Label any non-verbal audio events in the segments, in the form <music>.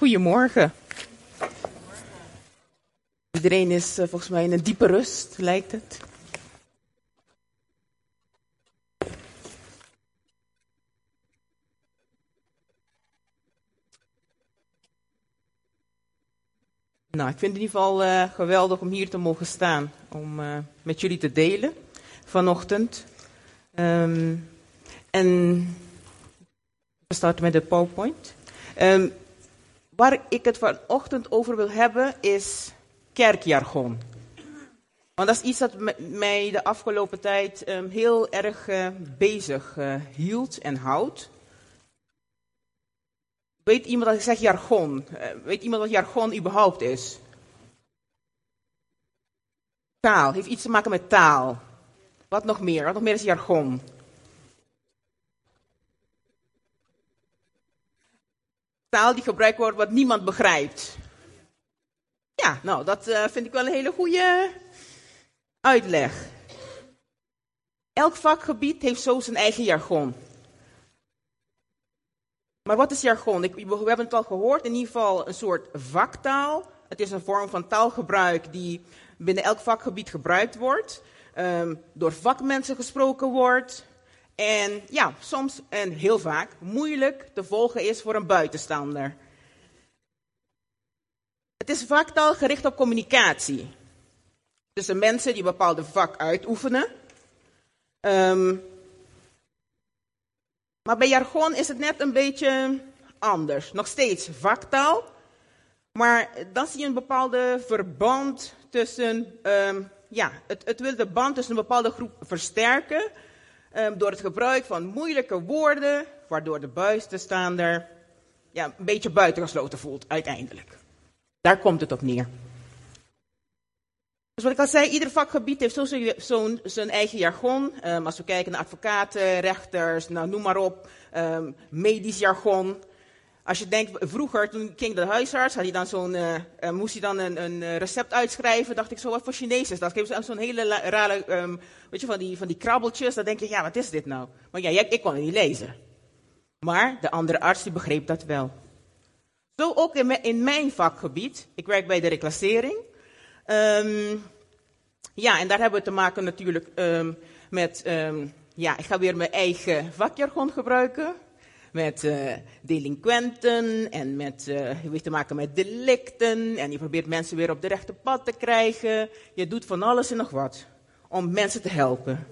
Goedemorgen. Iedereen is uh, volgens mij in een diepe rust, lijkt het. Nou, ik vind het in ieder geval uh, geweldig om hier te mogen staan, om uh, met jullie te delen vanochtend. Um, en we starten met de PowerPoint. Um, waar ik het vanochtend over wil hebben is kerkjargon. Want dat is iets dat mij de afgelopen tijd um, heel erg uh, bezig uh, hield en houdt. Weet iemand dat ik zeg jargon? Uh, weet iemand wat jargon überhaupt is? Taal, heeft iets te maken met taal. Wat nog meer? Wat nog meer is jargon? Taal die gebruikt wordt wat niemand begrijpt. Ja, nou, dat uh, vind ik wel een hele goede uitleg. Elk vakgebied heeft zo zijn eigen jargon. Maar wat is jargon? Ik, we hebben het al gehoord, in ieder geval een soort vaktaal. Het is een vorm van taalgebruik die binnen elk vakgebied gebruikt wordt. Um, door vakmensen gesproken wordt. En ja, soms en heel vaak moeilijk te volgen is voor een buitenstaander. Het is vaktaal gericht op communicatie. Tussen mensen die een bepaalde vak uitoefenen. Um, maar bij jargon is het net een beetje anders. Nog steeds vaktaal. Maar dan zie je een bepaalde verband tussen. Um, ja, het, het wil de band tussen een bepaalde groep versterken. Um, door het gebruik van moeilijke woorden. Waardoor de buitenstaander ja, een beetje buitengesloten voelt uiteindelijk. Daar komt het op neer. Dus wat ik al zei, ieder vakgebied heeft zo, zijn eigen jargon. Um, als we kijken naar advocaten, rechters, nou, noem maar op, um, medisch jargon. Als je denkt, vroeger, toen ging de huisarts, had hij dan zo'n, uh, uh, moest hij dan een, een, recept uitschrijven. Dacht ik zo, wat voor Chinees is dat? Geef ze zo'n hele rare, um, weet je, van die, van die krabbeltjes. Dan denk je, ja, wat is dit nou? Maar ja, ik kon het niet lezen. Maar de andere arts, die begreep dat wel. Zo ook in, in mijn vakgebied. Ik werk bij de reclassering. Um, ja, en daar hebben we te maken natuurlijk um, met, ja, ik ga weer mijn eigen vakjargon gebruiken. Met uh, delinquenten en met, uh, je heeft te maken met delicten. En je probeert mensen weer op de rechte pad te krijgen. Je doet van alles en nog wat om mensen te helpen.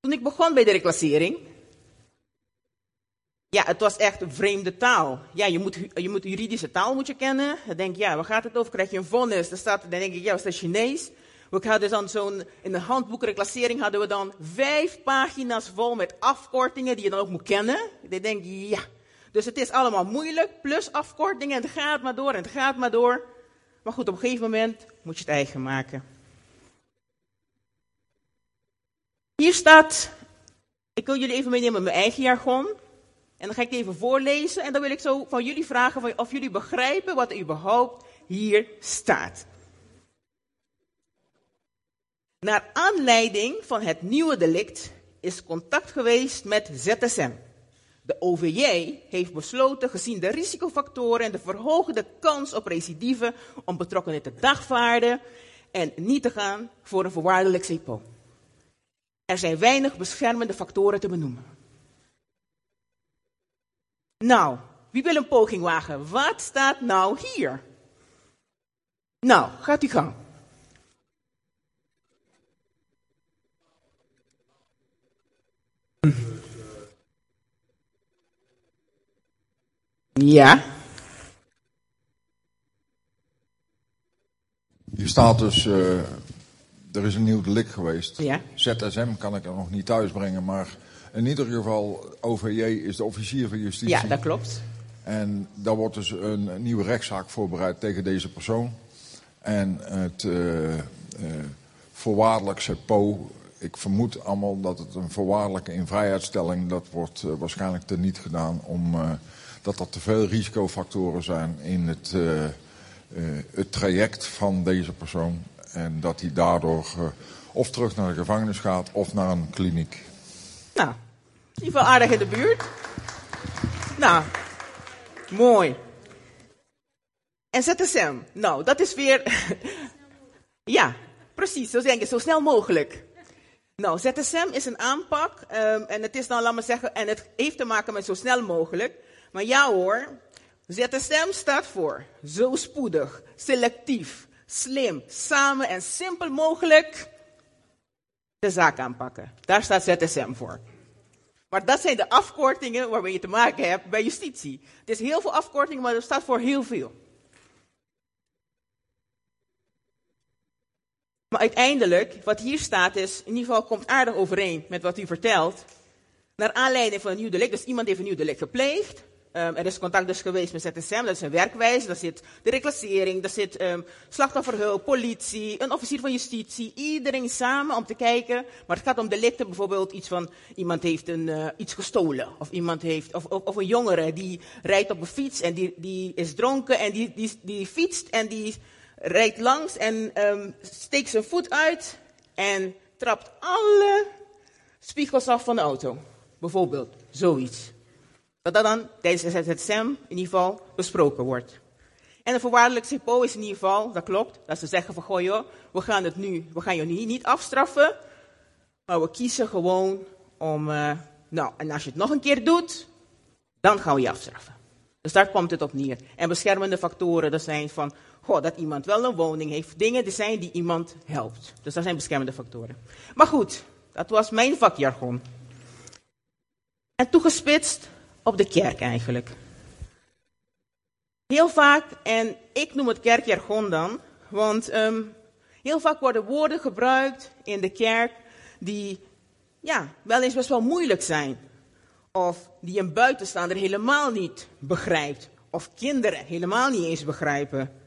Toen ik begon bij de reclassering, ja, het was echt vreemde taal. Ja, je moet, je moet juridische taal moet je kennen. Dan denk je, ja, waar gaat het over? Krijg je een vonnis? Dan, staat, dan denk ik, ja, is dat Chinees? We hadden dan zo'n, in de handboekreclassering hadden we dan vijf pagina's vol met afkortingen die je dan ook moet kennen. Ik denk, ja. Dus het is allemaal moeilijk, plus afkortingen, en het gaat maar door en het gaat maar door. Maar goed, op een gegeven moment moet je het eigen maken. Hier staat, ik wil jullie even meenemen met mijn eigen jargon. En dan ga ik het even voorlezen en dan wil ik zo van jullie vragen of jullie begrijpen wat er überhaupt hier staat. Naar aanleiding van het nieuwe delict is contact geweest met ZSM. De OVJ heeft besloten, gezien de risicofactoren en de verhoogde kans op recidive, om betrokkenen te dagvaarden en niet te gaan voor een voorwaardelijk. Er zijn weinig beschermende factoren te benoemen. Nou, wie wil een poging wagen? Wat staat nou hier? Nou, gaat u gang. Ja. Hier staat dus, uh, er is een nieuw delict geweest. Ja. ZSM kan ik er nog niet thuis brengen, maar in ieder geval, OVJ is de officier van justitie. Ja, dat klopt. En daar wordt dus een, nieuwe rechtszaak voorbereid tegen deze persoon. En het uh, uh, voorwaardelijk CEPO, ik vermoed allemaal dat het een voorwaardelijke invrijheidstelling, dat wordt uh, waarschijnlijk teniet gedaan om dat er te veel risicofactoren zijn in het, het traject van deze persoon. En dat hij daardoor of terug naar de gevangenis gaat of naar een kliniek. Nou, in ieder geval aardig in de buurt. Nou, Mooi. En ZSM, nou, dat is weer. <laughs> ja, precies, zo denk ik, zo snel mogelijk. Nou, ZSM is een aanpak um, en het is dan, laat maar zeggen, en het heeft te maken met zo snel mogelijk. Maar ja hoor, ZSM staat voor zo spoedig, selectief, slim, samen en simpel mogelijk de zaak aanpakken. Daar staat ZSM voor. Maar dat zijn de afkortingen waarmee je te maken hebt bij justitie. Het is heel veel afkortingen, maar er staat voor heel veel. Maar uiteindelijk, wat hier staat is, in ieder geval komt aardig overeen met wat u vertelt. Naar aanleiding van een nieuw delict, dus iemand heeft een nieuw delict gepleegd. Um, er is contact dus geweest met ZSM, dat is een werkwijze. Daar zit de reclassering, daar zit um, slachtofferhulp, politie, een officier van justitie. Iedereen samen om te kijken. Maar het gaat om delicten, bijvoorbeeld iets van iemand heeft een, uh, iets gestolen. Of, iemand heeft, of, of, of, een jongere die rijdt op een fiets en die, die is dronken en die, die, die fietst en die rijdt langs en um, steekt zijn voet uit en trapt alle spiegels af van de auto. Bijvoorbeeld, zoiets. Dat dat dan tijdens het SEM in ieder geval besproken wordt. En een voorwaardelijk CPO is in ieder geval, dat klopt, dat ze zeggen van goh joh, we gaan het nu, we gaan nu niet afstraffen, maar we kiezen gewoon om, uh, nou, en als je het nog een keer doet, dan gaan we je afstraffen. Dus daar komt het op neer. En beschermende factoren, dat zijn van, goh, dat iemand wel een woning heeft, dingen die zijn die iemand helpt. Dus dat zijn beschermende factoren. Maar goed, dat was mijn vakjargon. En toegespitst op de kerk eigenlijk. Heel vaak, en ik noem het kerkjargon dan, want um, heel vaak worden woorden gebruikt in de kerk die ja, wel eens best wel moeilijk zijn. Of die een buitenstaander helemaal niet begrijpt. Of kinderen helemaal niet eens begrijpen.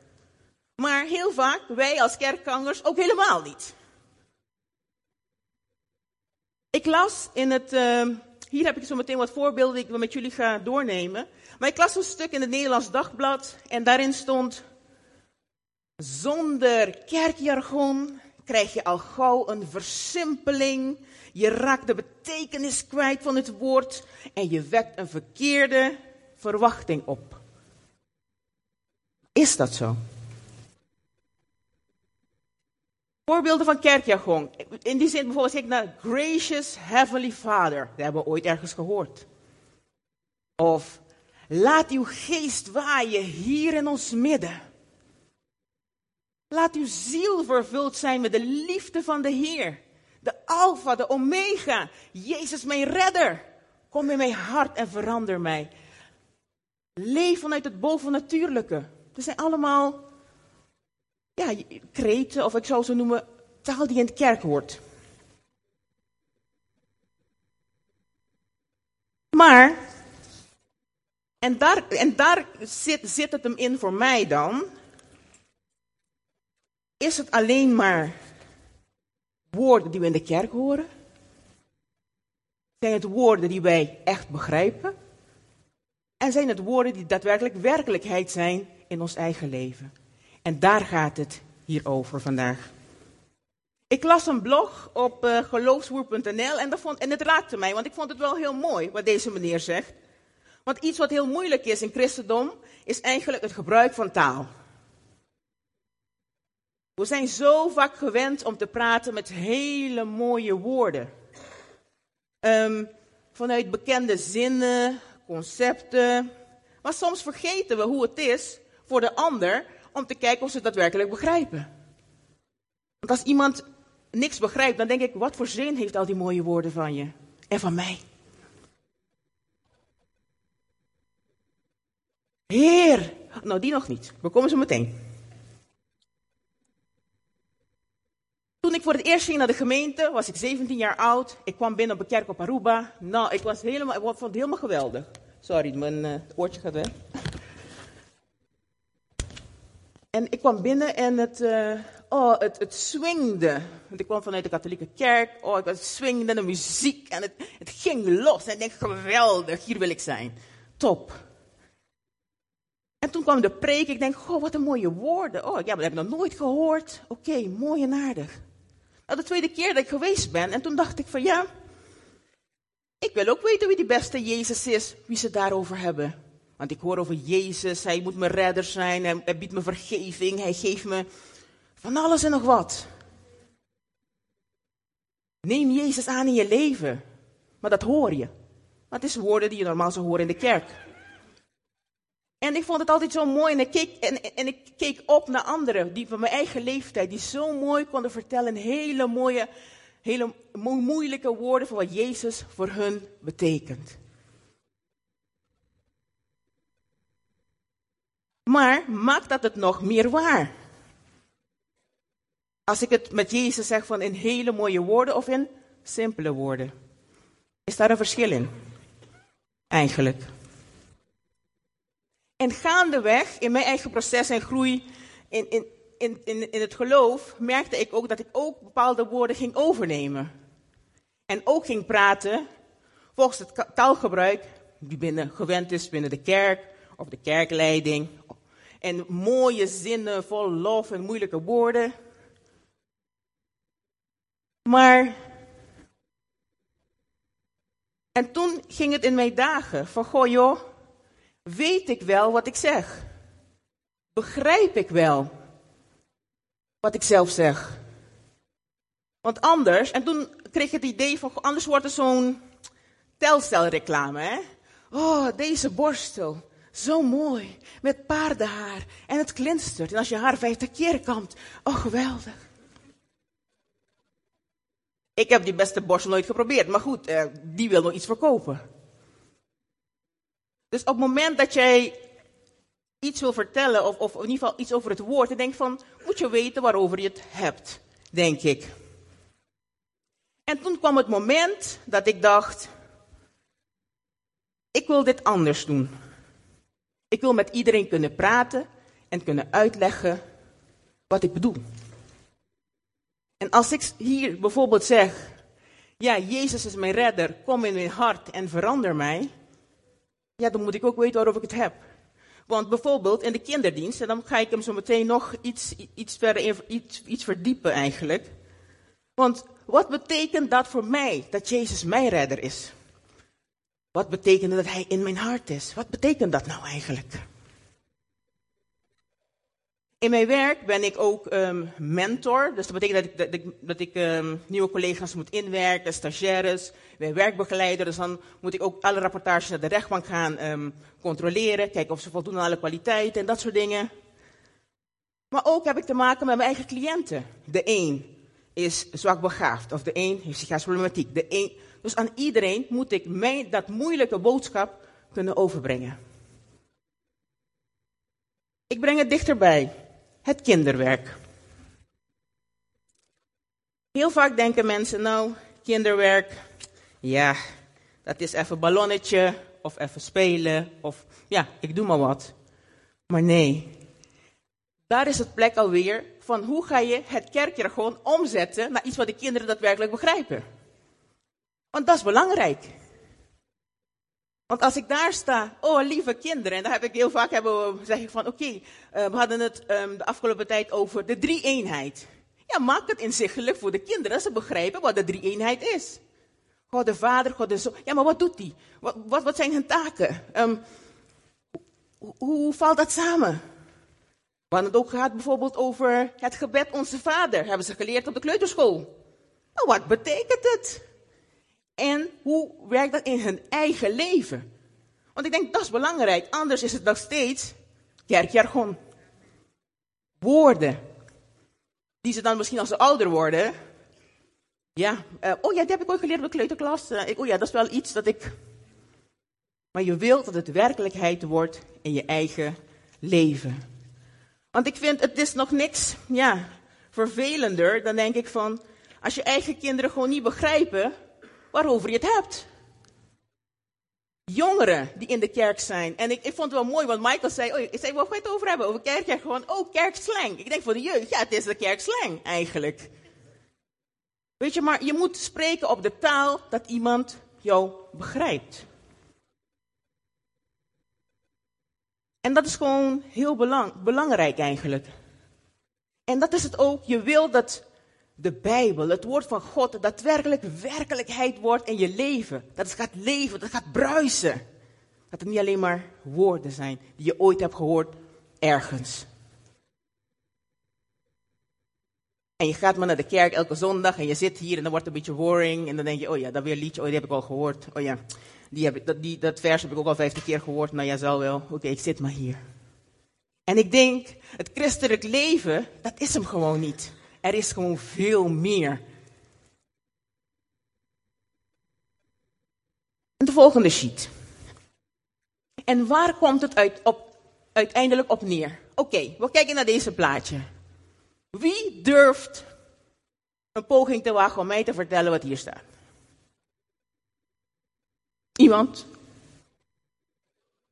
Maar heel vaak, wij als kerkgangers ook helemaal niet. Ik las in het, uh, hier heb ik zo meteen wat voorbeelden die ik met jullie ga doornemen. Maar ik las een stuk in het Nederlands Dagblad en daarin stond, zonder kerkjargon krijg je al gauw een versimpeling. Je raakt de betekenis kwijt van het woord en je wekt een verkeerde verwachting op. Is dat zo? Voorbeelden van kerkjargon. In die zin bijvoorbeeld zeg ik naar Gracious Heavenly Father. Dat hebben we ooit ergens gehoord. Of laat uw geest waaien hier in ons midden. Laat uw ziel vervuld zijn met de liefde van de Heer. De Alpha, de Omega. Jezus mijn redder. Kom in mijn hart en verander mij. Leef vanuit het bovennatuurlijke. Dat zijn allemaal ja, kreten, of ik zou ze noemen, taal die in de kerk hoort. Maar, en daar, en daar zit, zit het hem in voor mij dan, is het alleen maar woorden die we in de kerk horen? Zijn het woorden die wij echt begrijpen? En zijn het woorden die daadwerkelijk werkelijkheid zijn in ons eigen leven? En daar gaat het hier over vandaag. Ik las een blog op uh, geloofswoer.nl en, en het raakte mij, want ik vond het wel heel mooi wat deze meneer zegt. Want iets wat heel moeilijk is in christendom, is eigenlijk het gebruik van taal. We zijn zo vaak gewend om te praten met hele mooie woorden. Um, vanuit bekende zinnen, concepten. Maar soms vergeten we hoe het is voor de ander om te kijken of ze het daadwerkelijk begrijpen. Want als iemand niks begrijpt, dan denk ik, wat voor zin heeft al die mooie woorden van je en van mij? Heer, nou die nog niet, we komen zo meteen. Toen ik voor het eerst ging naar de gemeente, was ik 17 jaar oud. Ik kwam binnen op een kerk op Aruba. Nou, ik, was helemaal, ik vond het helemaal geweldig. Sorry, mijn uh, oortje gaat weg. En ik kwam binnen en het, uh, oh, het, het swingde. Want ik kwam vanuit de katholieke kerk. Oh, het swingde, de muziek en het, het ging los. En ik denk, geweldig, hier wil ik zijn. Top. En toen kwam de preek. Ik denk, goh, wat een mooie woorden. Oh, ja, dat heb ik nog nooit gehoord. Oké, mooi en aardig. Nou, de tweede keer dat ik geweest ben. En toen dacht ik van, ja, ik wil ook weten wie die beste Jezus is. Wie ze daarover hebben. Want ik hoor over Jezus, hij moet mijn redder zijn, hij, hij biedt me vergeving, hij geeft me van alles en nog wat. Neem Jezus aan in je leven. Maar dat hoor je. Dat is woorden die je normaal zou horen in de kerk. En ik vond het altijd zo mooi. En ik keek, en, en ik keek op naar anderen die van mijn eigen leeftijd, die zo mooi konden vertellen. Hele mooie, hele moeilijke woorden van wat Jezus voor hun betekent. Maar maakt dat het nog meer waar? Als ik het met Jezus zeg van in hele mooie woorden of in simpele woorden. Is daar een verschil in? Eigenlijk. En gaandeweg in mijn eigen proces en groei in, in, in, in, in het geloof merkte ik ook dat ik ook bepaalde woorden ging overnemen. En ook ging praten volgens het taalgebruik die binnen gewend is binnen de kerk of de kerkleiding. En mooie zinnen vol lof en moeilijke woorden. Maar. En toen ging het in mijn dagen van, goh joh, weet ik wel wat ik zeg? Begrijp ik wel wat ik zelf zeg? Want anders, en toen kreeg ik het idee van, anders wordt het zo'n telstelreclame, hè? Oh, deze borstel, zo mooi, met paardenhaar en het glinstert. En als je haar vijftig keer kampt, oh geweldig. Ik heb die beste borstel nooit geprobeerd, maar goed, eh, die wil nog iets verkopen. Dus op het moment dat jij iets wil vertellen, of, of in ieder geval iets over het woord, dan denk van, moet je weten waarover je het hebt, denk ik. En toen kwam het moment dat ik dacht, ik wil dit anders doen. Ik wil met iedereen kunnen praten en kunnen uitleggen wat ik bedoel. En als ik hier bijvoorbeeld zeg, ja, Jezus is mijn redder, kom in mijn hart en verander mij, ja, dan moet ik ook weten waarover ik het heb. Want bijvoorbeeld in de kinderdienst, en dan ga ik hem zo meteen nog iets, iets verder iets, iets verdiepen eigenlijk. Want wat betekent dat voor mij, dat Jezus mijn redder is? Wat betekent dat hij in mijn hart is? Wat betekent dat nou eigenlijk? In mijn werk ben ik ook um, mentor. Dus dat betekent dat ik, dat ik, um, nieuwe collega's moet inwerken, stagiaires, ben werkbegeleider. Dus dan moet ik ook alle rapportages naar de rechtbank gaan um, controleren. Kijken of ze voldoen aan alle kwaliteiten en dat soort dingen. Maar ook heb ik te maken met mijn eigen cliënten. De een is zwak begaafd of de een heeft psychische problematiek. De een, dus aan iedereen moet ik mijn, dat moeilijke boodschap kunnen overbrengen. Ik breng het dichterbij het kinderwerk. Heel vaak denken mensen, nou, kinderwerk, ja, dat is even ballonnetje of even spelen of ja, ik doe maar wat. Maar nee, daar is het plek alweer van hoe ga je het kerkjargon omzetten naar iets wat de kinderen daadwerkelijk begrijpen. Want dat is belangrijk. Want als ik daar sta, oh lieve kinderen, en daar heb ik heel vaak hebben we, zeg ik van oké, uh, we hadden het um, de afgelopen tijd over de drie-eenheid. Ja, maak het inzichtelijk voor de kinderen, dat ze begrijpen wat de drie-eenheid is. God de Vader, God de Zoon. Ja, maar wat doet die? Wat, wat, wat zijn hun taken? Um, hoe, valt dat samen? Hadden het ook gehad bijvoorbeeld over het gebed Onze Vader. Hebben ze geleerd op de kleuterschool. Nou, wat betekent het? En hoe werkt dat in hun eigen leven? Want ik denk dat is belangrijk. Anders is het nog steeds kerkjargon. Woorden. Die ze dan misschien als ze ouder worden. Ja, uh, oh ja, die heb ik ooit geleerd op de kleuterklas. Uh, oh ja, dat is wel iets dat ik. Maar je wilt dat het werkelijkheid wordt in je eigen leven. Want ik vind het is nog niks, ja, vervelender. Dan denk ik van, als je eigen kinderen gewoon niet begrijpen waarover je het hebt. Jongeren die in de kerk zijn. En ik, ik vond het wel mooi, want Michael zei, oh, ik zei, waar ga je het over hebben? Over kerk? gewoon, oh, kerkslang. Ik denk voor de jeugd, ja, het is de kerkslang eigenlijk. Weet je, maar je moet spreken op de taal dat iemand jou begrijpt. En dat is gewoon heel belang, belangrijk eigenlijk. En dat is het ook. Je wil dat de Bijbel, het woord van God, daadwerkelijk werkelijkheid wordt in je leven. Dat het gaat leven, dat het gaat bruisen. Dat het niet alleen maar woorden zijn die je ooit hebt gehoord ergens. En je gaat maar naar de kerk elke zondag en je zit hier en dan wordt het een beetje boring. En dan denk je, oh ja, dat weer liedje, oh die heb ik al gehoord. Oh ja, die heb ik, dat, die, dat vers heb ik ook al vijftig keer gehoord. Nou ja, zal wel. Oké, ik zit maar hier. En ik denk, het christelijk leven, dat is hem gewoon niet. Er is gewoon veel meer. De volgende sheet. En waar komt het uit, op, uiteindelijk op neer? Oké, we kijken naar deze plaatje. Wie durft een poging te wagen om mij te vertellen wat hier staat? Iemand?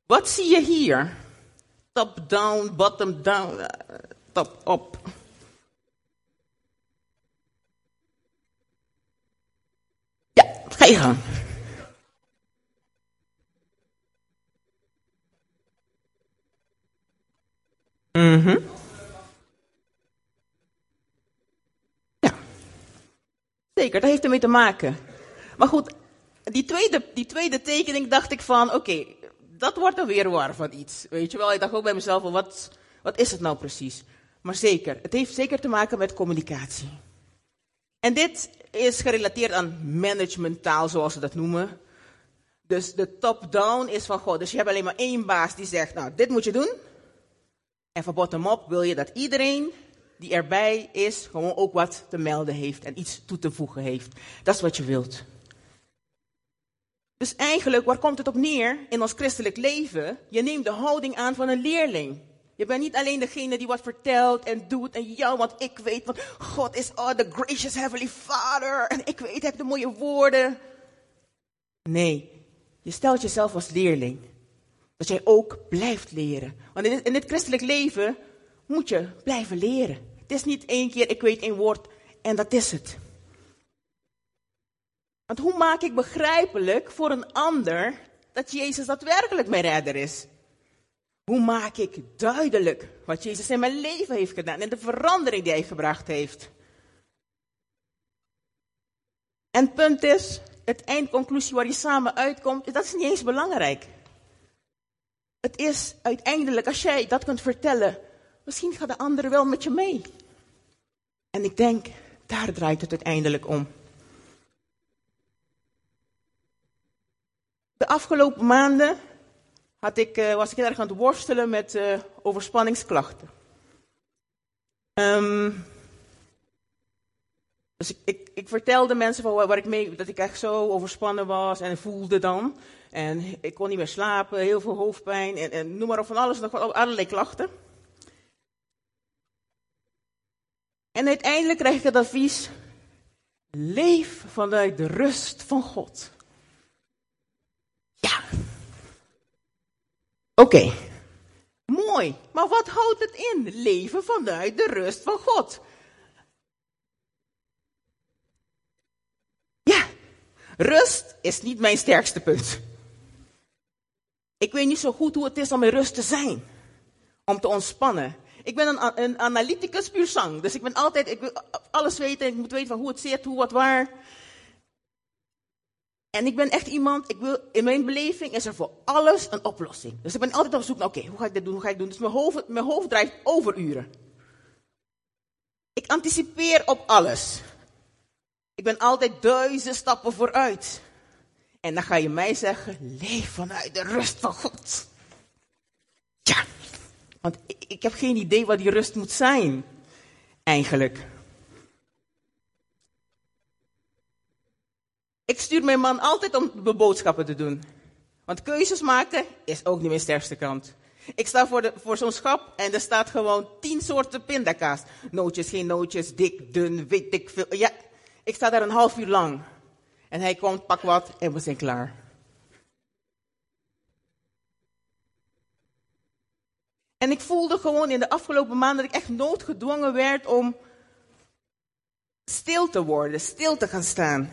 Wat zie je hier? Top down, bottom down, uh, top op. ga je gang. Mhm. Ja. Zeker, dat heeft ermee te maken. Maar goed, die tweede, die tweede tekening dacht ik van, oké, dat wordt een weerwaar van iets. Weet je wel, ik dacht ook bij mezelf, wat, wat is het nou precies? Maar zeker, het heeft zeker te maken met communicatie. En dit is gerelateerd aan managementtaal, zoals ze dat noemen. Dus de top-down is van God. Dus je hebt alleen maar één baas die zegt, nou, dit moet je doen. En van bottom-up wil je dat iedereen die erbij is, gewoon ook wat te melden heeft en iets toe te voegen heeft. Dat is wat je wilt. Dus eigenlijk, waar komt het op neer in ons christelijk leven? Je neemt de houding aan van een leerling. Je bent niet alleen degene die wat vertelt en doet en jou, want ik weet, want God is oh, the gracious heavenly Father en ik weet, heb de mooie woorden. Nee, je stelt jezelf als leerling. Dat jij ook blijft leren. Want in dit, in dit christelijk leven moet je blijven leren. Het is niet één keer, ik weet één woord en dat is het. Want hoe maak ik begrijpelijk voor een ander dat Jezus daadwerkelijk mijn redder is? Hoe maak ik duidelijk wat Jezus in mijn leven heeft gedaan en de verandering die hij gebracht heeft? En het punt is, het eindconclusie waar je samen uitkomt, dat is niet eens belangrijk. Het is uiteindelijk, als jij dat kunt vertellen, misschien gaat de ander wel met je mee. En ik denk, daar draait het uiteindelijk om. De afgelopen maanden had ik, uh, was ik heel erg aan het worstelen met uh, overspanningsklachten. Um, dus ik, ik, ik, vertelde mensen van waar ik mee, dat ik echt zo overspannen was en voelde dan. En ik kon niet meer slapen, heel veel hoofdpijn en, en noem maar op van alles, nog allerlei klachten. En uiteindelijk kreeg ik het advies, leef vanuit de rust van God. Oké. Mooi. Maar wat houdt het in? Leven vanuit de rust van God. Ja. Rust is niet mijn sterkste punt. Ik weet niet zo goed hoe het is om in rust te zijn. Om te ontspannen. Ik ben een, een analyticus puur zang. Dus ik ben altijd, ik wil alles weten. Ik moet weten van hoe het zit, hoe, wat, waar. En ik ben echt iemand, ik wil, in mijn beleving is er voor alles een oplossing. Dus ik ben altijd op zoek naar, oké, hoe ga ik dit doen, hoe ga ik doen? Dus mijn hoofd, mijn hoofd drijft overuren. Ik anticipeer op alles. Ik ben altijd duizend stappen vooruit. En dan ga je mij zeggen, leef vanuit de rust van God. Ja, want ik, ik heb geen idee wat die rust moet zijn. Eigenlijk. Stuur mijn man altijd om boodschappen te doen. Want keuzes maken is ook niet mijn sterkste kant. Ik sta voor, de, voor zo'n schap en er staat gewoon tien soorten pindakaas. Nootjes, geen nootjes, dik, dun, weet ik veel. Ja, ik sta daar een half uur lang. En hij komt, pak wat en we zijn klaar. En ik voelde gewoon in de afgelopen maanden dat ik echt noodgedwongen werd om stil te worden, stil te gaan staan.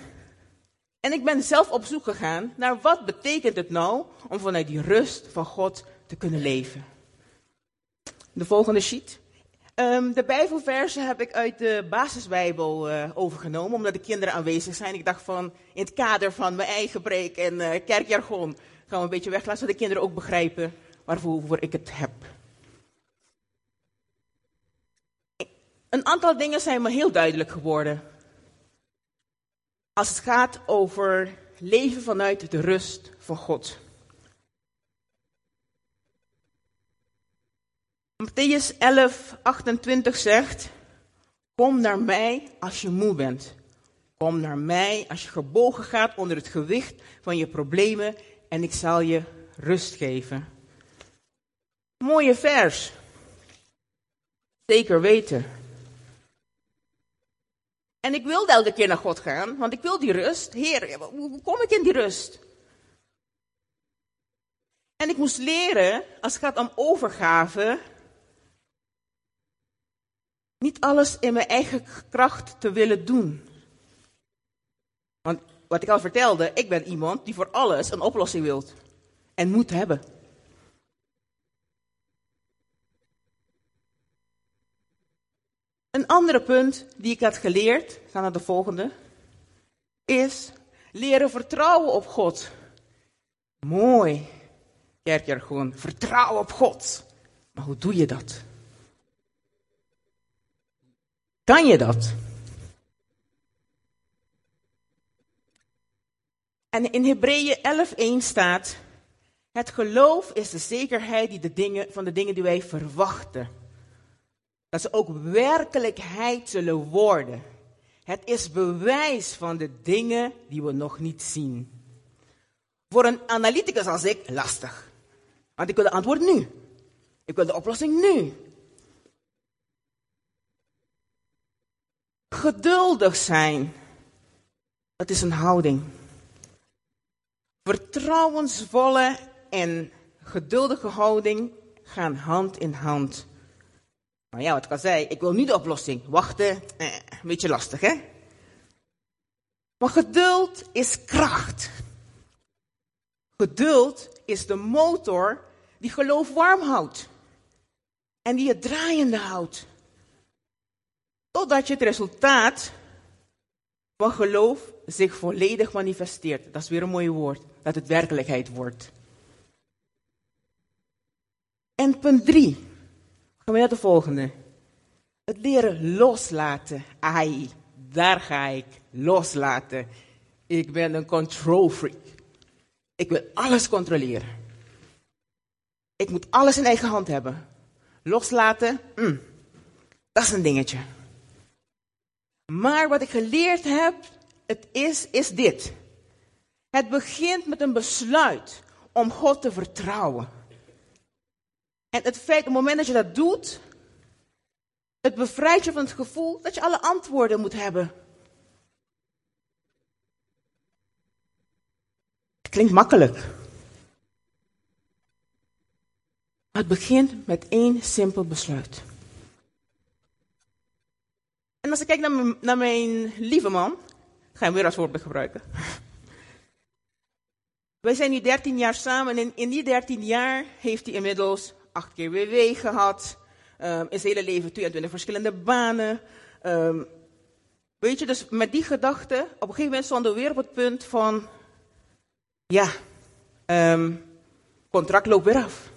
En ik ben zelf op zoek gegaan naar wat betekent het nou om vanuit die rust van God te kunnen leven. De volgende sheet. Um, de Bijbelversen heb ik uit de basisbijbel uh, overgenomen, omdat de kinderen aanwezig zijn. Ik dacht van, in het kader van mijn eigen preek en uh, kerkjargon, gaan we een beetje weglaten, zodat de kinderen ook begrijpen waarvoor ik het heb. Een aantal dingen zijn me heel duidelijk geworden. Als het gaat over leven vanuit de rust van God. Matthäus 11, 28 zegt: Kom naar mij als je moe bent. Kom naar mij als je gebogen gaat onder het gewicht van je problemen en ik zal je rust geven. Mooie vers. Zeker weten. En ik wilde elke keer naar God gaan, want ik wil die rust. Heer, hoe kom ik in die rust? En ik moest leren, als het gaat om overgave, niet alles in mijn eigen kracht te willen doen. Want wat ik al vertelde, ik ben iemand die voor alles een oplossing wilt en moet hebben. Een andere punt die ik had geleerd, gaan naar de volgende, is leren vertrouwen op God. Mooi, kerkjargon, vertrouwen op God. Maar hoe doe je dat? Kan je dat? En in Hebreeën 11:1 staat: Het geloof is de zekerheid die de dingen, van de dingen die wij verwachten. Dat ze ook werkelijkheid zullen worden. Het is bewijs van de dingen die we nog niet zien. Voor een analyticus als ik, lastig. Want ik wil de antwoord nu. Ik wil de oplossing nu. Geduldig zijn. Dat is een houding. Vertrouwensvolle en geduldige houding gaan hand in hand. Maar ja, wat ik al zei, ik wil nu de oplossing. Wachten, eh, een beetje lastig, hè? Maar geduld is kracht. Geduld is de motor die geloof warm houdt. En die het draaiende houdt. Totdat je het resultaat van geloof zich volledig manifesteert. Dat is weer een mooi woord. Dat het werkelijkheid wordt. En punt drie. Gaan we naar de volgende. Het leren loslaten. Ai, daar ga ik. Loslaten. Ik ben een control freak. Ik wil alles controleren. Ik moet alles in eigen hand hebben. Loslaten, mm, dat is een dingetje. Maar wat ik geleerd heb, het is, is dit. Het begint met een besluit om God te vertrouwen. En het feit, op het moment dat je dat doet, het bevrijdt je van het gevoel dat je alle antwoorden moet hebben. Het klinkt makkelijk. Maar het begint met één simpel besluit. En als ik kijk naar mijn, naar mijn lieve man, ga hem weer als voorbeeld gebruiken. Wij zijn nu 13 jaar samen en in, die 13 jaar heeft hij inmiddels acht keer WW gehad. Um, in zijn hele leven 22 verschillende banen. Um, weet je, dus met die gedachte, op een gegeven moment stonden we weer op het punt van, ja, um, contract loopt weer af.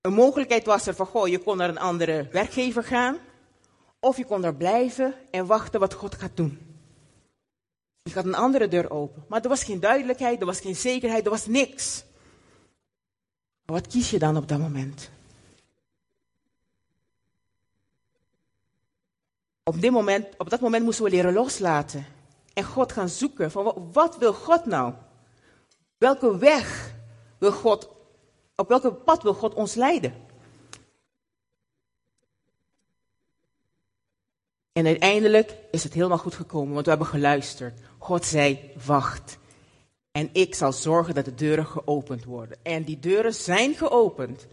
Een mogelijkheid was er van, goh, je kon naar een andere werkgever gaan. Of je kon daar blijven en wachten wat God gaat doen. Je gaat een andere deur open. Maar er was geen duidelijkheid, er was geen zekerheid, er was niks. Maar wat kies je dan op dat moment? Op, dit moment, op dat moment moesten we leren loslaten. En God gaan zoeken van wat wil God nou? Welke weg wil God op welke pad wil God ons leiden? En uiteindelijk is het helemaal goed gekomen, want we hebben geluisterd. God zei, wacht. En ik zal zorgen dat de deuren geopend worden. En die deuren zijn geopend.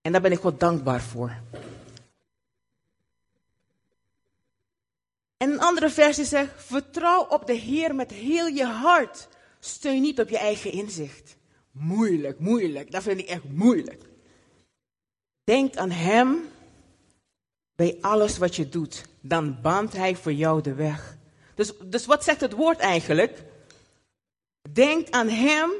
En daar ben ik God dankbaar voor. En een andere versie zegt, vertrouw op de Heer met heel je hart. Steun niet op je eigen inzicht. Moeilijk, moeilijk. Dat vind ik echt moeilijk. Denk aan Hem bij alles wat je doet. Dan baant Hij voor jou de weg. Dus, dus wat zegt het woord eigenlijk? Denk aan Hem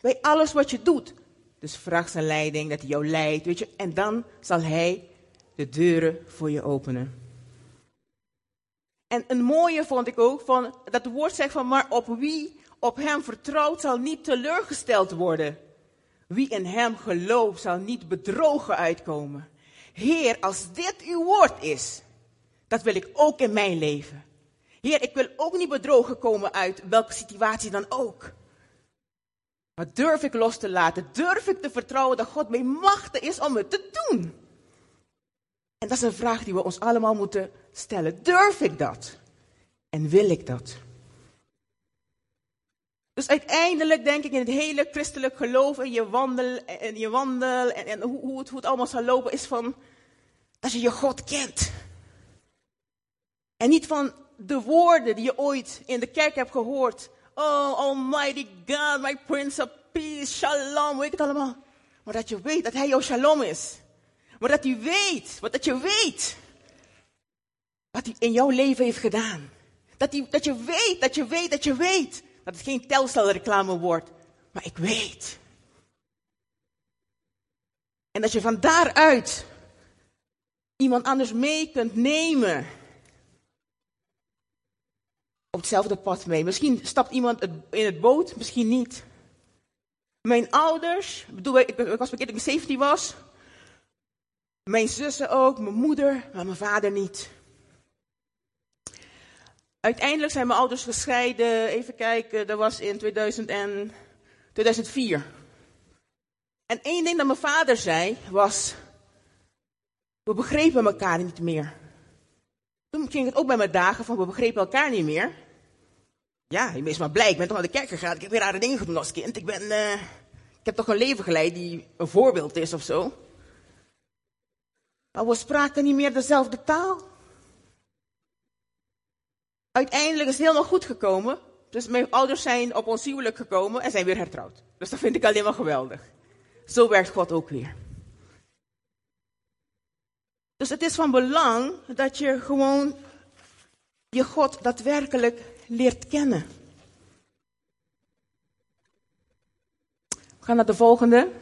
bij alles wat je doet. Dus vraag zijn leiding, dat hij jou leidt, weet je. En dan zal Hij de deuren voor je openen. En een mooie vond ik ook, van, dat woord zegt van, maar op wie op Hem vertrouwt zal niet teleurgesteld worden. Wie in Hem gelooft zal niet bedrogen uitkomen. Heer, als dit uw woord is, dat wil ik ook in mijn leven. Heer, ik wil ook niet bedrogen komen uit welke situatie dan ook. Maar durf ik los te laten? Durf ik te vertrouwen dat God mij machtig is om het te doen? En dat is een vraag die we ons allemaal moeten stellen. Durf ik dat? En wil ik dat? Dus uiteindelijk denk ik in het hele christelijk geloof en je wandel en, je wandel en, en hoe, het, hoe het allemaal zal lopen is van dat je je God kent. En niet van de woorden die je ooit in de kerk hebt gehoord. Oh, Almighty God, my Prince of Peace, Shalom, weet ik allemaal. Maar dat je weet dat Hij jouw Shalom is. Maar dat hij weet, wat dat je weet, wat hij in jouw leven heeft gedaan. Dat, hij, dat je weet, dat je weet, dat je weet. Dat het geen telcelreclame wordt, maar ik weet. En dat je van daaruit iemand anders mee kunt nemen. Hetzelfde pad mee. Misschien stapt iemand in het boot, misschien niet. Mijn ouders, bedoel, ik, ik was bekend toen ik 17 was. Mijn zussen ook, mijn moeder, maar mijn vader niet. Uiteindelijk zijn mijn ouders gescheiden. Even kijken, dat was in 2000 en 2004. En één ding dat mijn vader zei was: We begrepen elkaar niet meer. Toen ging het ook bij mijn dagen van: We begrepen elkaar niet meer. Ja, je bent maar blij. Ik ben toch naar de kerk gegaan. Ik heb weer rare dingen gedaan als kind. Ik, ben, uh, ik heb toch een leven geleid die een voorbeeld is of zo. Maar we spraken niet meer dezelfde taal. Uiteindelijk is het helemaal goed gekomen. Dus mijn ouders zijn op ons huwelijk gekomen en zijn weer hertrouwd. Dus dat vind ik alleen maar geweldig. Zo werkt God ook weer. Dus het is van belang dat je gewoon je God daadwerkelijk leert kennen. We gaan naar de volgende.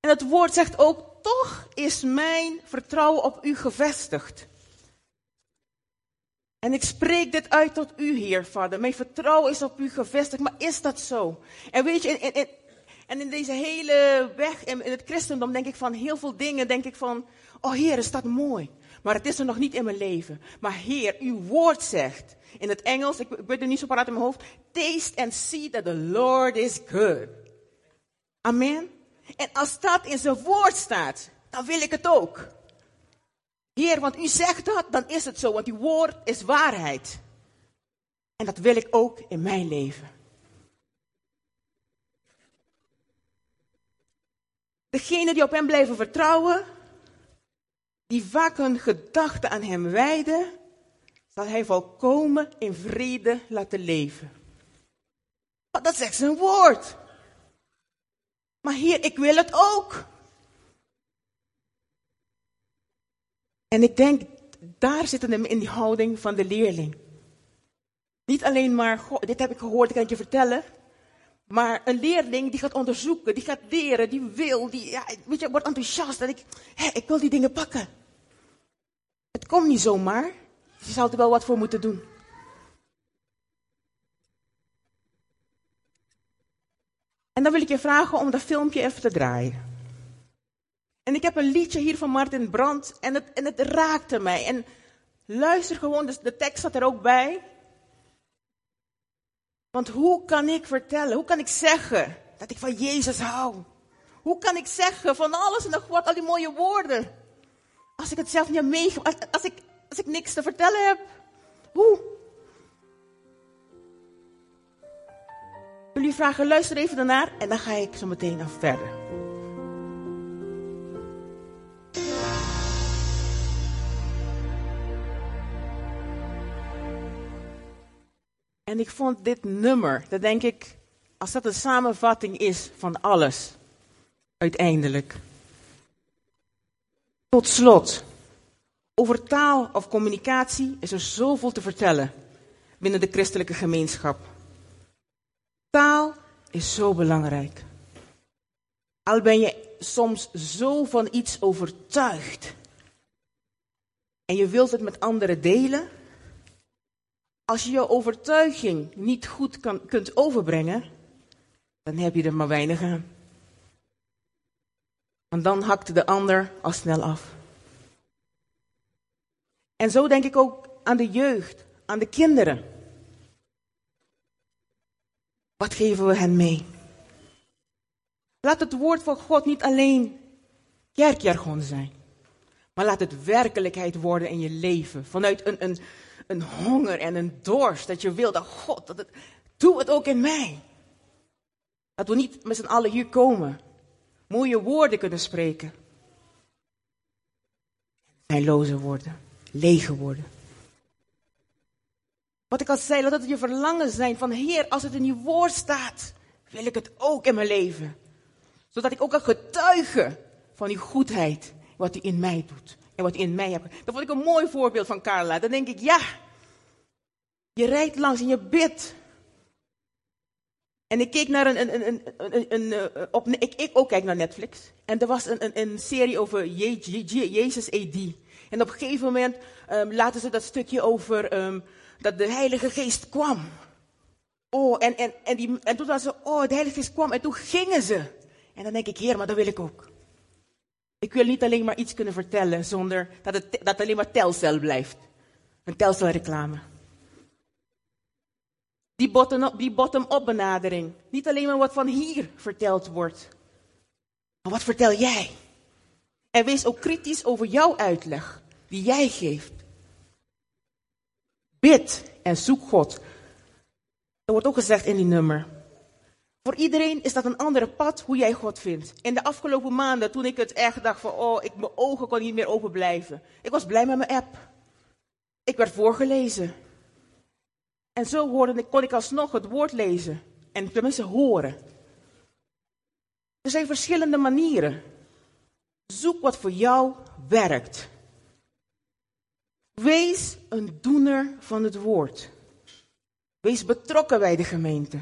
En het woord zegt ook, toch is mijn vertrouwen op u gevestigd. En ik spreek dit uit tot u, Heer, Vader. Mijn vertrouwen is op u gevestigd, maar is dat zo? En weet je, en, in deze hele weg, in, in het christendom, denk ik van heel veel dingen, denk ik van, oh Heer, is dat mooi. Maar het is er nog niet in mijn leven. Maar Heer, uw woord zegt, in het Engels, ik, ik weet niet zo paraat in mijn hoofd, taste and see that the Lord is good. Amen. En als dat in zijn woord staat, dan wil ik het ook. Heer, want u zegt dat, dan is het zo, want uw woord is waarheid. En dat wil ik ook in mijn leven. Degenen die op hem blijven vertrouwen, die vaak hun gedachten aan hem wijden, zal hij volkomen in vrede laten leven. dat zegt zijn woord. Maar hier, ik wil het ook. En ik denk, daar zit hem in die houding van de leerling. Niet alleen maar, dit heb ik gehoord, ik kan het je vertellen. Maar een leerling die gaat onderzoeken, die gaat leren, die wil, die ja, weet je, wordt enthousiast. En ik, hè, ik wil die dingen pakken. Het komt niet zomaar. Je zou er wel wat voor moeten doen. En dan wil ik je vragen om dat filmpje even te draaien. En ik heb een liedje hier van Martin Brandt en het, en het raakte mij. En luister gewoon, dus de tekst staat er ook bij. Want hoe kan ik vertellen, hoe kan ik zeggen dat ik van Jezus hou? Hoe kan ik zeggen van alles en nog wat, al die mooie woorden? Ik het zelf niet heb als ik, als ik niks te vertellen heb. Hoe? Jullie vragen, luister even daarnaar en dan ga ik zo meteen nog verder. En ik vond dit nummer, dat denk ik, als dat een samenvatting is van alles, uiteindelijk. Tot slot, over taal of communicatie is er zoveel te vertellen. binnen de christelijke gemeenschap. Taal is zo belangrijk. Al ben je soms zo van iets overtuigd en je wilt het met anderen delen, als je je overtuiging niet goed kan, kunt overbrengen, dan heb je er maar weinig aan. Want dan hakt de ander al snel af. En zo denk ik ook aan de jeugd, aan de kinderen. Wat geven we hen mee? Laat het woord van God niet alleen kerkjargon zijn, maar laat het werkelijkheid worden in je leven. Vanuit een, een, een honger en een dorst dat je wil dat God, dat doe het ook in mij. Dat we niet met z'n allen hier komen, mooie woorden kunnen spreken. Zijn loze woorden, lege woorden. Wat ik al zei, dat het je verlangen zijn van Heer, als het in je woord staat, wil ik het ook in mijn leven. Zodat ik ook kan getuigen van die goedheid, wat hij in mij doet. En wat hij in mij hebt. Dat vond ik een mooi voorbeeld van Carla. Dan denk ik, ja, je rijdt langs en je bidt. En ik keek naar een, een, een, een, een eh, op, ik, ik ook kijk naar Netflix. En er was een, een, een serie over Je, Je, Jezus AD. En op een gegeven moment um, laten ze dat stukje over um, dat de Heilige Geest kwam. Oh, en, en, en, die, en toen was ze, oh, de Heilige Geest kwam en toen gingen ze. En dan denk ik, Heer, maar dat wil ik ook. Ik wil niet alleen maar iets kunnen vertellen zonder dat het dat alleen maar telcel blijft. Een telcelreclame. Die bottom-up bottom benadering. Niet alleen maar wat van hier verteld wordt. Maar wat vertel jij? En wees ook kritisch over jouw uitleg die jij geeft. Bid en zoek God. Er wordt ook gezegd in die nummer. Voor iedereen is dat een andere pad hoe jij God vindt. In de afgelopen maanden, toen ik het echt dacht van, oh, ik, mijn ogen kon niet meer open blijven. Ik was blij met mijn app. Ik werd voorgelezen. En zo hoorde, kon ik alsnog het woord lezen. En tenminste horen. Er zijn verschillende manieren. Zoek wat voor jou werkt. Wees een doener van het woord. Wees betrokken bij de gemeente.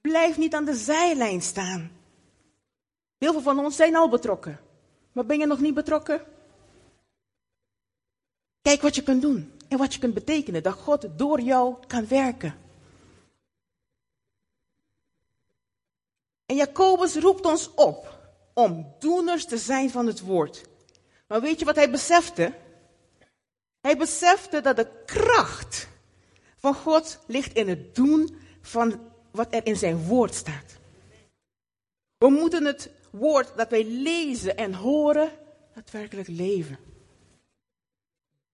Blijf niet aan de zijlijn staan. Heel veel van ons zijn al betrokken. Maar ben je nog niet betrokken? Kijk wat je kunt doen en wat je kunt betekenen. Dat God door jou kan werken. En Jacobus roept ons op om doeners te zijn van het woord. Maar weet je wat hij besefte? Hij besefte dat de kracht van God ligt in het doen van wat er in zijn woord staat. We moeten het woord dat wij lezen en horen, daadwerkelijk leven.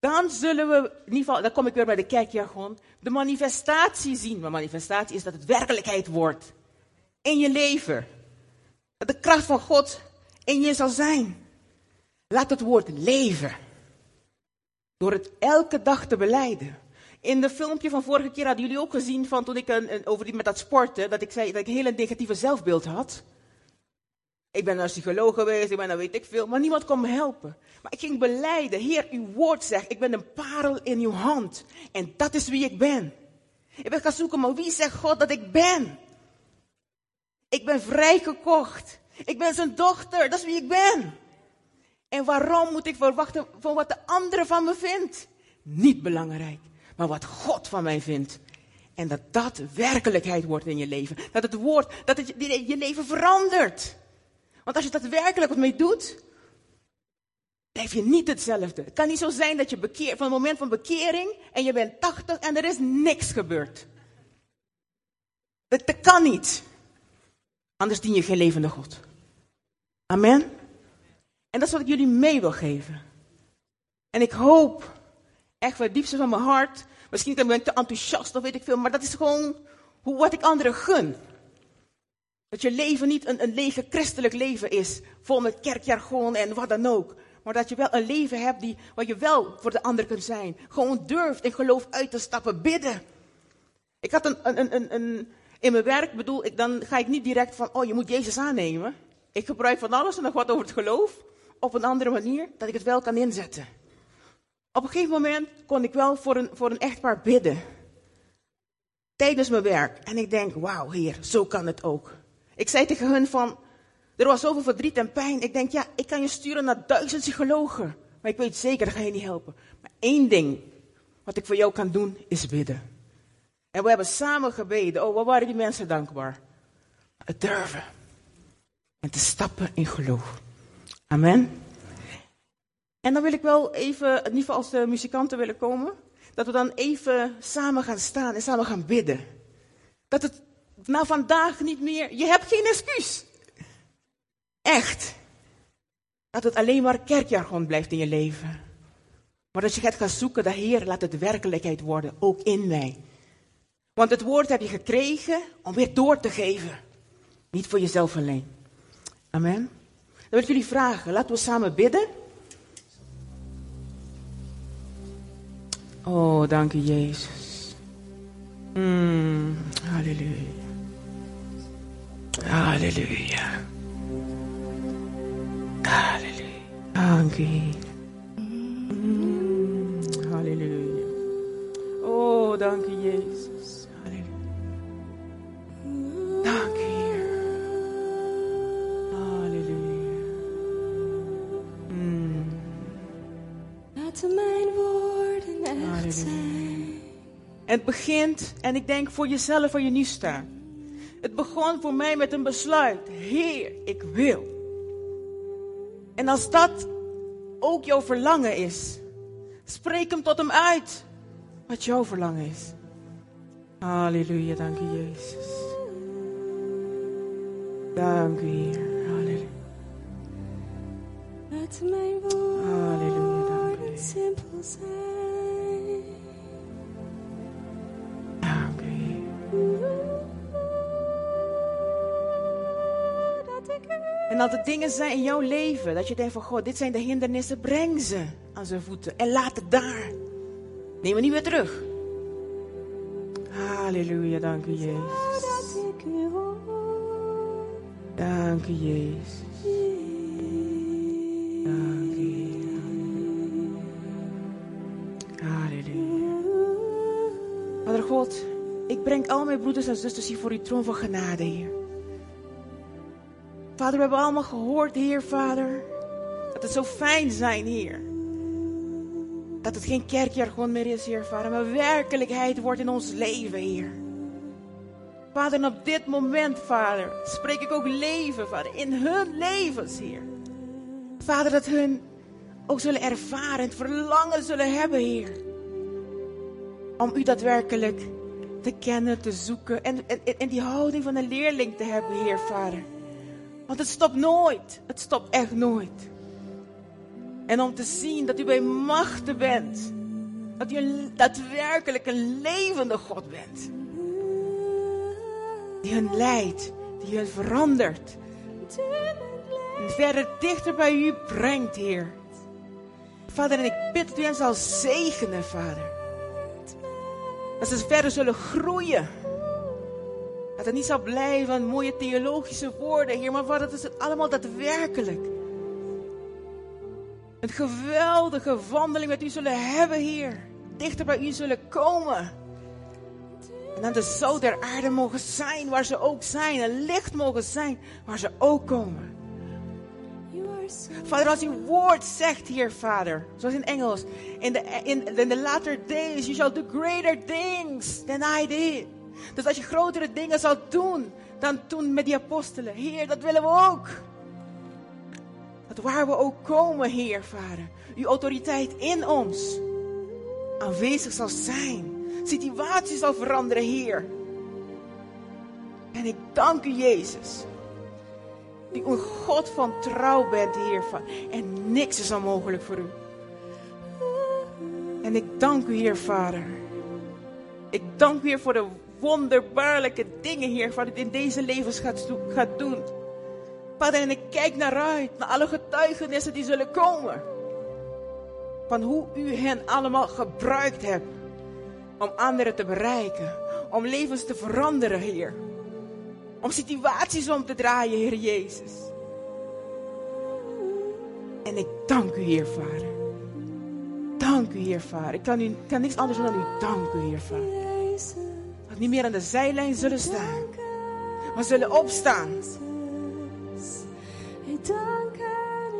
Dan zullen we, in ieder geval, dan kom ik weer bij de kerkjargon, de manifestatie zien. Maar manifestatie is dat het werkelijkheid wordt. In je leven. Dat de kracht van God in je zal zijn. Laat het woord leven. Door het elke dag te beleiden. In de filmpje van vorige keer hadden jullie ook gezien van toen ik een, over die, met dat sporten, dat ik zei dat ik een hele negatieve zelfbeeld had. Ik ben naar psycholoog geweest, ik ben naar weet ik veel, maar niemand kon me helpen. Maar ik ging beleiden, Heer, uw woord zegt, ik ben een parel in uw hand. En dat is wie ik ben. Ik ben gaan zoeken, maar wie zegt God dat ik ben? Ik ben vrijgekocht. Ik ben zijn dochter, dat is wie ik ben. En waarom moet ik verwachten van wat de andere van me vindt? Niet belangrijk, maar wat God van mij vindt. En dat dat werkelijkheid wordt in je leven. Dat het woord, dat het je leven verandert. Want als je dat werkelijk wat mee doet, blijf je niet hetzelfde. Het kan niet zo zijn dat je bekeert, van het moment van bekering en je bent 80 en er is niks gebeurd. Dat, kan niet. Anders dien je geen levende God. Amen. En dat is wat ik jullie mee wil geven. En ik hoop, echt van het diepste van mijn hart, misschien ben ik te enthousiast of weet ik veel, maar dat is gewoon wat ik anderen gun. Dat je leven niet een, een lege christelijk leven is, vol met kerkjargon en wat dan ook. Maar dat je wel een leven hebt die, waar je wel voor de ander kunt zijn. Gewoon durft in geloof uit te stappen, bidden. Ik had een, een, een, een in mijn werk bedoel ik, dan ga ik niet direct van, oh je moet Jezus aannemen. Ik gebruik van alles en nog wat over het geloof op een andere manier, dat ik het wel kan inzetten. Op een gegeven moment kon ik wel voor een, voor een echtpaar bidden. tijdens mijn werk. En ik denk, wauw, Heer, zo kan het ook. Ik zei tegen hun van, er was zoveel verdriet en pijn. Ik denk, ja, ik kan je sturen naar duizend psychologen. Maar ik weet zeker, dat ga je niet helpen. Maar één ding, wat ik voor jou kan doen, is bidden. En we hebben samen gebeden. Oh, wat waren die mensen dankbaar? Het durven. En te stappen in geloof. Amen. En dan wil ik wel even, in ieder geval als de muzikanten willen komen, dat we dan even samen gaan staan en samen gaan bidden. Dat het na vandaag niet meer, je hebt geen excuus. Echt. Dat het alleen maar kerkjargon blijft in je leven. Maar als je gaat gaan zoeken, de Heer laat het werkelijkheid worden, ook in mij. Want het woord heb je gekregen om weer door te geven. Niet voor jezelf alleen. Amen. Dan wil ik jullie vragen, laten we samen bidden. Oh, dank je Jezus. Mm, halleluja. Halleluja. Halleluja. Dank. Mm, halleluja. Oh, dank je Jezus. Halleluja. Dank je Heer. Halleluja. Mm, Laten mijn woorden echt Halleluja. zijn. En het begint, en ik denk voor jezelf waar je nu staat. Het begon voor mij met een besluit. Heer, ik wil. En als dat ook jouw verlangen is, spreek hem tot hem uit. Wat jouw verlangen is. Halleluja, dank je Jezus. Dank u Heer. Halleluja. Laten mijn Halleluja, dank u woorden simpel zijn. En als er dingen zijn in jouw leven dat je denkt van God, dit zijn de hindernissen, breng ze aan zijn voeten en laat het daar. Neem het niet weer terug. Halleluja, dank u Jezus. dat. Dank u Jezus. Dank u. Halleluja. Vader God, ik breng al mijn broeders en zusters hier voor uw troon van genade, Heer. Vader, we hebben allemaal gehoord, Heer, Vader, dat het zo fijn zijn, Heer. Dat het geen kerkjargon meer is, Heer, Vader, maar werkelijkheid wordt in ons leven, Heer. Vader, en op dit moment, Vader, spreek ik ook leven, Vader, in hun levens, Heer. Vader, dat hun ook zullen ervaren, het verlangen zullen hebben, Heer. Om u daadwerkelijk te kennen, te zoeken en, en, en die houding van een leerling te hebben, Heer, Vader. Want het stopt nooit. Het stopt echt nooit. En om te zien dat u bij machten bent. Dat u een, daadwerkelijk een levende God bent. Die hen leidt. Die hen verandert. En verder dichter bij u brengt, Heer. Vader, en ik bid dat u hen zal zegenen, Vader. Dat ze verder zullen groeien. Het niet zal blijven aan mooie theologische woorden, Heer, maar dat is het allemaal daadwerkelijk. Een geweldige wandeling met u zullen hebben, Heer. Dichter bij u zullen komen. En aan de zout der aarde mogen zijn waar ze ook zijn. En licht mogen zijn waar ze ook komen. Vader, als uw woord zegt hier, Vader, zoals in Engels, in the, in, in the latter days you shall do greater things than I did. Dus als je grotere dingen zal doen dan toen met die apostelen, Heer, dat willen we ook. Dat waar we ook komen, Heer, Vader, uw autoriteit in ons aanwezig zal zijn. Situatie zal veranderen, Heer. En ik dank u, Jezus die een God van trouw bent, Heer. Van, en niks is onmogelijk voor u. En ik dank u, Heer Vader. Ik dank u, Heer, voor de wonderbaarlijke dingen, Heer, wat u in deze levens gaat, do- gaat doen. Vader, en ik kijk naar uit, naar alle getuigenissen die zullen komen. Van hoe u hen allemaal gebruikt hebt om anderen te bereiken. Om levens te veranderen, Heer. Om situaties om te draaien, Heer Jezus. En ik dank u, Heer Vader. Dank u, Heer Vader. Ik kan, u, kan niks anders dan u danken, Heer Vader. Niet meer aan de zijlijn zullen staan, maar zullen opstaan.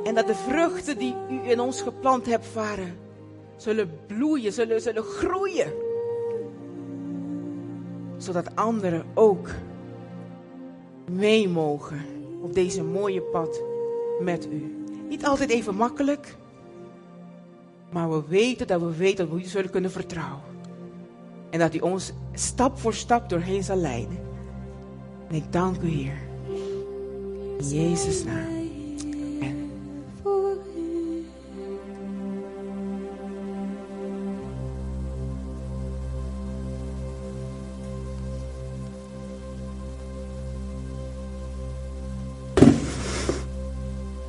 En dat de vruchten die u in ons geplant hebt, vader, zullen bloeien, zullen, zullen groeien. Zodat anderen ook mee mogen op deze mooie pad met u. Niet altijd even makkelijk, maar we weten dat we weten dat we u zullen kunnen vertrouwen. En dat u ons stap voor stap doorheen zal leiden. En ik dank u, Heer. In Jezus' naam.